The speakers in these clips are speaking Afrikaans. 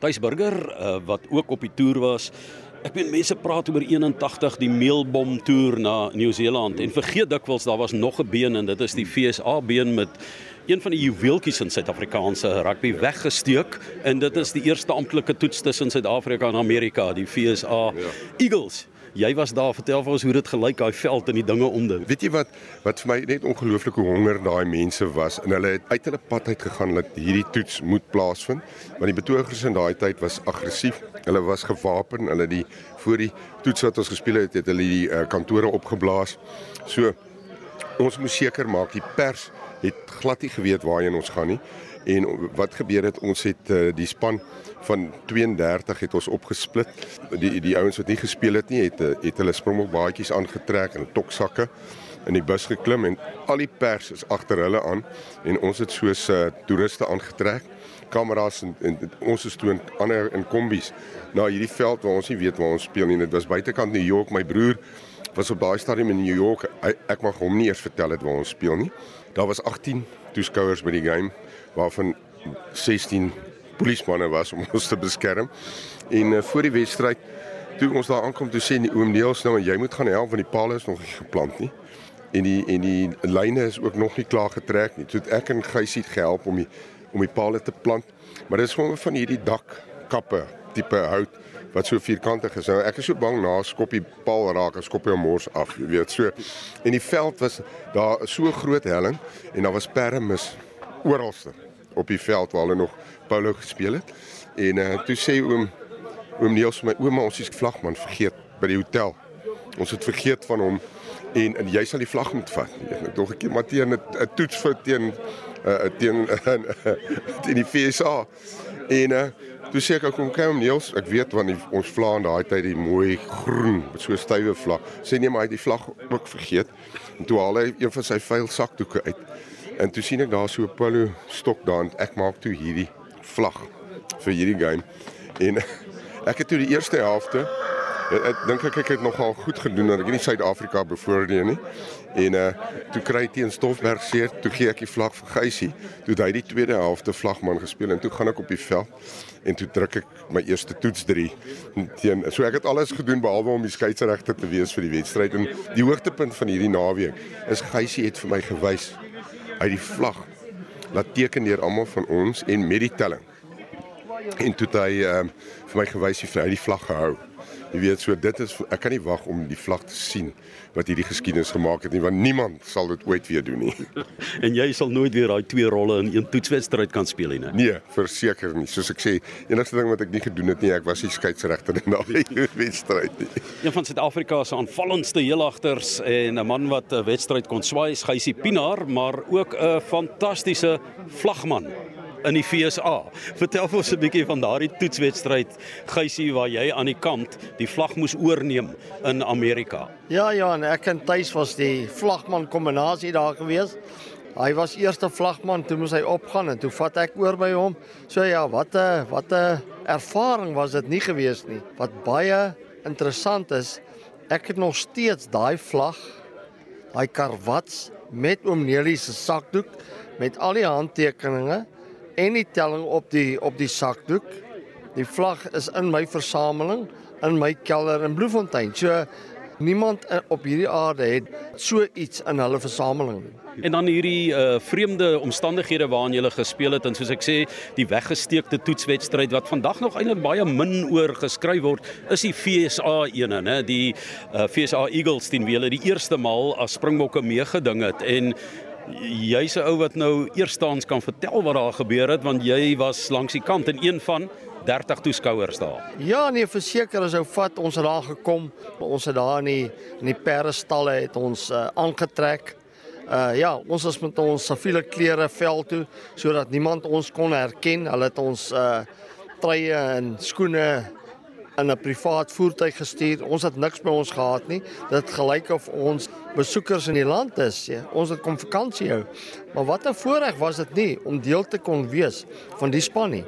Thys Burger uh, wat ook op die toer was. Ek meen mense praat oor 81 die meelbom toer na Nieu-Seeland en vergeet dikwels daar was nog 'n been en dit is die FSA been met een van die juweeltjies in Suid-Afrikaanse rugby weggesteek en dit is die eerste amptelike toets tussen Suid-Afrika en Amerika, die FSA ja. Eagles. Jy was daar, vertel vir ons hoe dit gelyk daai veld en die dinge om dit. Weet jy wat wat vir my net ongelooflike honger daai mense was en hulle het uit hulle pad uit gegaan dat hierdie toets moet plaasvind. Want die betogers in daai tyd was aggressief. Hulle was gewapen. Hulle die voor die toets wat ons gespeel het, het hulle die uh, kantore opgeblaas. So ons moet seker maak die pers het glad nie geweet waarheen ons gaan nie. En wat gebeur het ons het uh, die span van 32 het ons opgesplit. Die die ouens wat nie gespeel het nie het eh, het hulle springbokbaadjies aangetrek en toksakke in die bus geklim en al die pers is agter hulle aan en ons het soos uh, toeriste aangetrek kameras en, en, en ons is toe in ander in kombies na hierdie veld waar ons nie weet waar ons speel nie dit was buitekant New York my broer was op daai stadium in New York ek mag hom nie eers vertel het waar ons speel nie daar was 18 toeskouers by die game waarvan 16 polismanne was om ons te beskerm. En uh, voor die wedstryd toe ons daar aankom toe sê die oom Neels nou jy moet gaan help want die paal is nog nie geplant nie. En die en die lyne is ook nog nie klaar getrek nie. Toe ek en Gysie gehelp om die om die paal te plant. Maar dit is gewoon van hierdie dakkappe tipe hout wat so vierkantig is. Nou ek is so bang na skoppie paal raak, skoppie hom mors af, jy weet so. En die veld was daar so groot helling en daar was permis oralste op die veld waar hulle nog polo gespeel het. En uh toe sê oom oom Niels vir my ouma ons is vlagman vergeet by die hotel. Ons het vergeet van hom en, en jy sal die vlag moet vat. Ek dink 'n keer Matthee 'n toets vir teen uh teen teen die FSA. En uh toe sê ek kom kyk om Niels, ek weet want die, ons vla in daai tyd die mooi groen met so stywe vlag. Sê nee maar hy het die vlag ook vergeet. En toe haal hy een van sy vuil sakdoeke uit. En toe sien ek daar so 'n polo stok daar en ek maak toe hierdie vlag vir hierdie game. En ek het toe die eerste helfte ek dink ek ek het nogal goed gedoen dat ek nie Suid-Afrika bevoordeel nie. En uh toe kry teen Stoffberg seer, toe gee ek die vlag vir Geysie. Toe hy die tweede helfte vlagman gespeel en toe gaan ek op die veld en toe druk ek my eerste toets 3 teen so ek het alles gedoen behalwe om die skeieregter te wees vir die wedstryd en die hoogtepunt van hierdie naweek is Geysie het vir my gewys uit die vlag laat teken deur almal van ons en met die telling. En toe het hy um, vir my gewys hoe hy die vlag gehou. Jy weet so dit is ek kan nie wag om die vlag te sien wat hierdie geskiedenis gemaak het nie want niemand sal dit ooit weer doen nie. en jy sal nooit weer daai twee rolle in een toetswedstryd kan speel nie. Nee, verseker nie. Soos ek sê, enigste ding wat ek nie gedoen het nie, ek was nie skeieregter in daai wedstryd nie. Een van Suid-Afrika se aanvallendste heelagters en 'n man wat 'n wedstryd kon swaai, Gysie Pinaar, maar ook 'n fantastiese vlagman in die FSA. Vertel vir ons 'n bietjie van daardie toetswedstryd, Gysie, waar jy aan die kant die vlag moes oorneem in Amerika. Ja, ja, en ek en Tuis was die vlagman kombinasie daar gewees. Hy was eerste vlagman, toe moes hy opgaan en toe vat ek oor by hom. So ja, wat 'n wat 'n ervaring was dit nie gewees nie. Wat baie interessant is, ek het nog steeds daai vlag, daai karwats met oom Nelie se sakdoek met al die handtekeninge en die telling op die op die sakdoek. Die vlag is in my versameling in my kelder in Bloemfontein. So niemand op hierdie aarde het so iets in hulle versameling nie. En dan hierdie uh vreemde omstandighede waarin jy gespeel het en soos ek sê, die weggesteekte toetswedstryd wat vandag nog eintlik baie min oor geskryf word, is die FSA ene, né? Die uh FSA Eagles teen wie hulle die eerste maal as Springbokke meegeding het en jy's 'n ou wat nou eerstaans kan vertel wat daar gebeur het want jy was langs die kant en een van 30 toeskouers daar. Ja, nee, verseker as ou vat ons het daar gekom. Ons het daar in die in die perdestalle het ons uh, aangetrek. Uh ja, ons was met ons siviele klere veld toe sodat niemand ons kon herken. Hulle het ons uh treye en skoene in 'n privaat voertuig gestuur. Ons het niks by ons gehad nie. Dit gelyk of ons besoekers in die land is. Ja. Ons het kom vakansie hou. Maar wat 'n voorreg was dit nie om deel te kon wees van die span nie.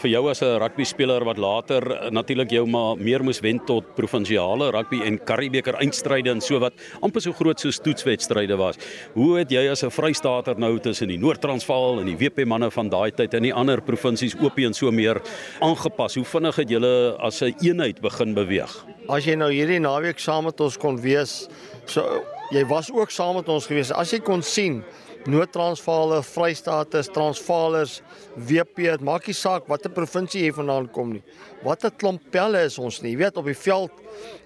vir jou as 'n rugby speler wat later natuurlik jou maar meer moes wen tot provinsiale rugby en Karibeker eindstryde en so wat amper so groot soos toetswedstryde was. Hoe het jy as 'n Vrystaater nou tussen die Noord-Transvaal en die WP manne van daai tyd en die ander provinsies op en so meer aangepas? Hoe vinnig het julle as 'n eenheid begin beweeg? As jy nou hierdie naweek saam met ons kon wees, so jy was ook saam met ons gewees. As jy kon sien Noord-Transvaal, Vrystaaters, Transvaalers, WP, dit maak nie saak watter provinsie jy vandaan kom nie. Wat 'n klomp pelle is ons nie. Jy weet op die veld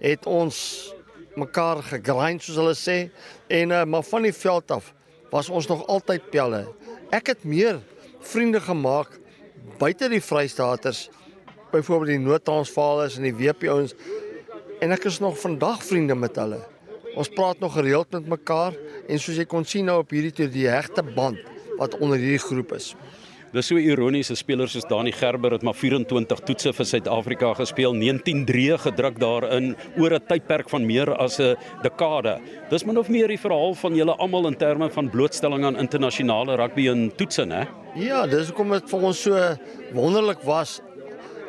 het ons mekaar gegrind soos hulle sê en uh, maar van die veld af was ons nog altyd pelle. Ek het meer vriende gemaak buite die Vrystaaters, byvoorbeeld die Noord-Transvaalers en die WP ouens en ek is nog vandag vriende met hulle. Ons praat nog gereeld met mekaar en soos jy kon sien nou op hierdie toe die hegte band wat onder hierdie groep is. Dis so ironies, 'n speler soos Dani Gerber het maar 24 toetse vir Suid-Afrika gespeel, 19 drie gedruk daarin oor 'n tydperk van meer as 'n dekade. Dis min of meer die verhaal van julle almal in terme van blootstelling aan internasionale rugby en toetse, né? Ja, dis hoekom dit vir ons so wonderlik was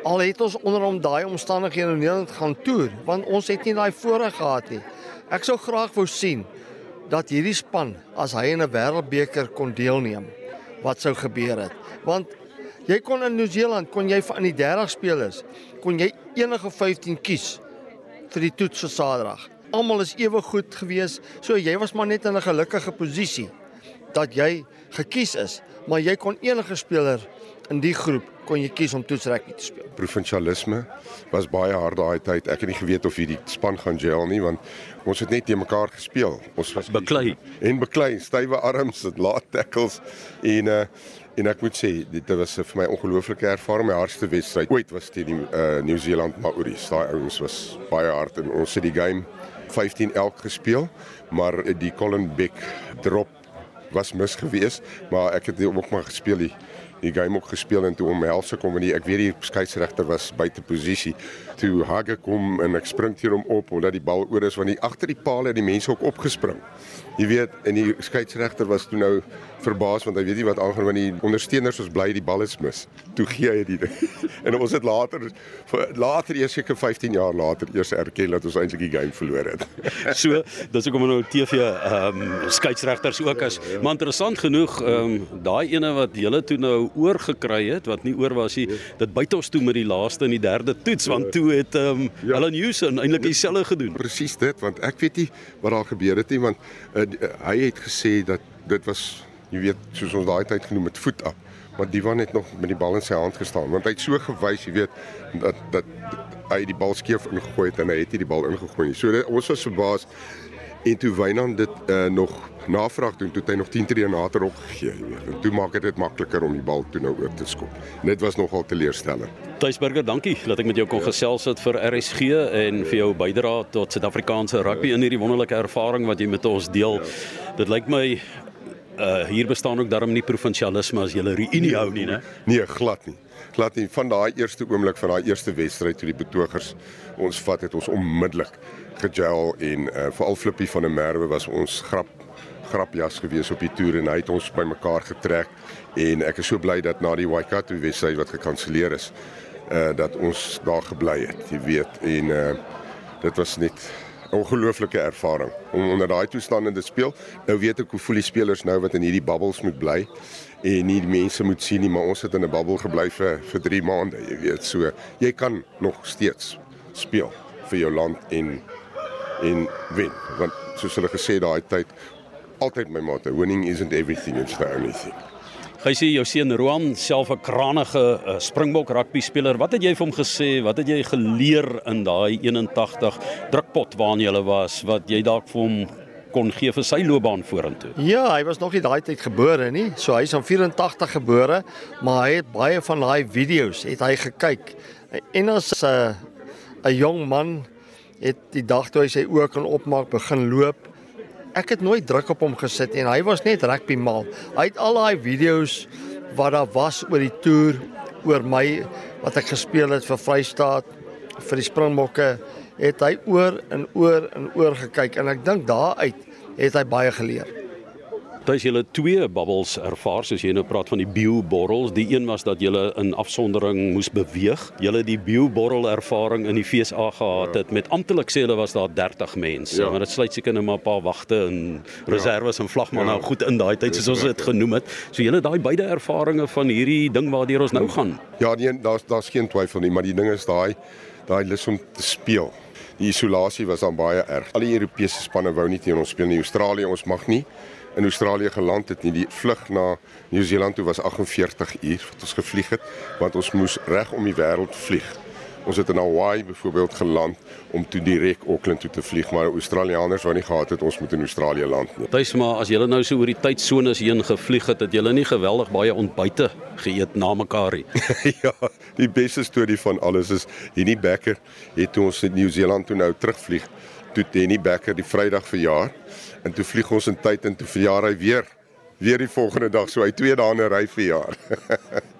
al het ons onder om daai omstandighede in Nederland gaan toer, want ons het nie daai voorreg gehad nie. Ek sou graag wou sien dat hierdie span as hy in 'n wêreldbeker kon deelneem, wat sou gebeur het. Want jy kon in Nieu-Seeland kon jy van die 30 spelers kon jy enige 15 kies vir die toets vir Saterdag. Almal is ewe goed gewees, so jy was maar net in 'n gelukkige posisie dat jy gekies is, maar jy kon enige speler in die groep kon jy kies om toetsrugby te speel. Provinsialisme was baie hard daai tyd. Ek het nie geweet of hierdie span gaan gel nie want ons het net te mekaar gespeel. Ons was beklei en beklei, stywe arms, laat tackles en uh en ek moet sê dit was vir my ongelooflike ervaring. My hardste wedstryd ooit was teen die uh Nieu-Seeland Maoris. Daai ouens was baie hard en ons het die game 15 elk gespeel, maar die Colin Beck drop was mis geweest, maar ek het ook maar gespeel die die game ook gespeel en toe omhels ek hom en die, ek weet die skeieregter was buite posisie toe hag ek hom en ek spring teen hom op omdat die bal oor is want die agter die paal het die mense ook opgespring. Jy weet en die skeieregter was toe nou verbaas want hy weet nie wat aangaan want die ondersteuners was bly die bal is mis. Toe gee hy dit en ons het later later eers seker 15 jaar later eers erken dat ons eintlik die game verloor het. So dis hoekom nou TV ehm um, skeieregters ook as maar interessant genoeg ehm um, daai ene wat julle toe nou oorgekry het wat nie oor was nie. Dit byt ons toe met die laaste en die derde toets want toe het ehm um, ja. Alan Houston eintlik dieselfde gedoen. Presies dit want ek weet nie wat daar gebeur het nie want uh, hy het gesê dat dit was jy weet soos ons daai tyd genoem het voet af. Maar Divan het nog met die bal in sy hand gestaan want hy het so gewys, jy weet, dat dat hy die bal skeef ingegooi het en hy het nie die bal ingegooi nie. So dit, ons was verbaas en toe Wynand dit uh, nog navraag doen toe hy nog 10 tree nader op gegee jy weet en toe maak dit dit makliker om die bal toe nou oor te skop en dit was nogal teleurstellend Tuisberger dankie dat ek met jou kon ja. gesels het vir RSG en vir jou bydrae tot Suid-Afrikaanse rugby in hierdie wonderlike ervaring wat jy met ons deel ja. dit lyk my uh hier bestaan ook daarom nie provinsialisme as jy 'n reunie hou nie, né? Nee, glad nie. Glad nie. Van daai eerste oomblik van daai eerste wedstryd toe die betogers ons vat het ons onmiddellik gegel en uh veral Flippie van der Merwe was ons grap grapjas gewees op die toer en hy het ons bymekaar getrek en ek is so bly dat na die Waikato wedstryd wat gekanselleer is uh dat ons daar gebly het, jy weet en uh dit was net ongelooflike ervaring om onder daai toestande te speel. Nou weet ek hoe voel die spelers nou wat in hierdie bubbles moet bly en nie die mense moet sien nie, maar ons het in 'n bubbel gebly vir vir 3 maande, jy weet. So jy kan nog steeds speel vir jou land en en wen. Want soos hulle gesê daai tyd altyd my mate, winning isn't everything, it's the only thing. Hy sê jou seun Roan self 'n kranige uh, Springbok rugby speler. Wat het jy vir hom gesê? Wat het jy geleer in daai 81 drukpot waarin jy was wat jy dalk vir hom kon gee vir sy loopbaan vorentoe? Ja, hy was nog nie daai tyd gebore nie. So hy's in 84 gebore, maar hy het baie van daai video's het hy gekyk. En as 'n uh, 'n jong man het die dag toe hy sy oë kan opmaak begin loop ek het nooit druk op hom gesit en hy was net rugby mal. Hy het al daai video's wat daar was oor die toer, oor my wat ek gespeel het vir Vrystaat vir die Springbokke, het hy oor en oor en oor gekyk en ek dink daaruit het hy baie geleer. Tuis julle twee bubbles ervaar soos jy nou praat van die bioborrels. Die een was dat julle in afsondering moes beweeg. Julle die bioborrel ervaring in die FSA gehad het. Met amptelik sê hulle was daar 30 mense, ja. maar dit sluit seker net maar 'n paar wagte en reserves ja. en vlagmanne ja. nou goed in daai tyd soos ons dit genoem het. So julle daai beide ervarings van hierdie ding waardeur ons nou gaan. Ja, nee, daar's daar's geen twyfel nie, maar die ding is daai daai lus om te speel. Die isolasie was dan baie erg. Al die Europese spanne wou nie teen ons speel nie. Australië ons mag nie in Australië geland het nie. Die vlug na Nieu-Seeland toe was 48 uur wat ons gevlieg het, want ons moes reg om die wêreld vlieg. Ons het in Hawaii byvoorbeeld geland om toe direk Auckland toe te vlieg, maar Australiërs wou nie gehad het ons moet in Australië land nie. Dis maar as julle nou so oor die tydsones heen gevlieg het, het julle nie geweldig baie ontbyte geëet na mekaar nie. ja, die beste storie van alles is hierdie Becker het toe ons in Nieu-Seeland toe nou terugvlieg, toe Danny Becker die Vrydag verjaar en toe vlieg ons in tyd en toe verjaar hy weer weer die volgende dag so hy twee dae 'n ry verjaar.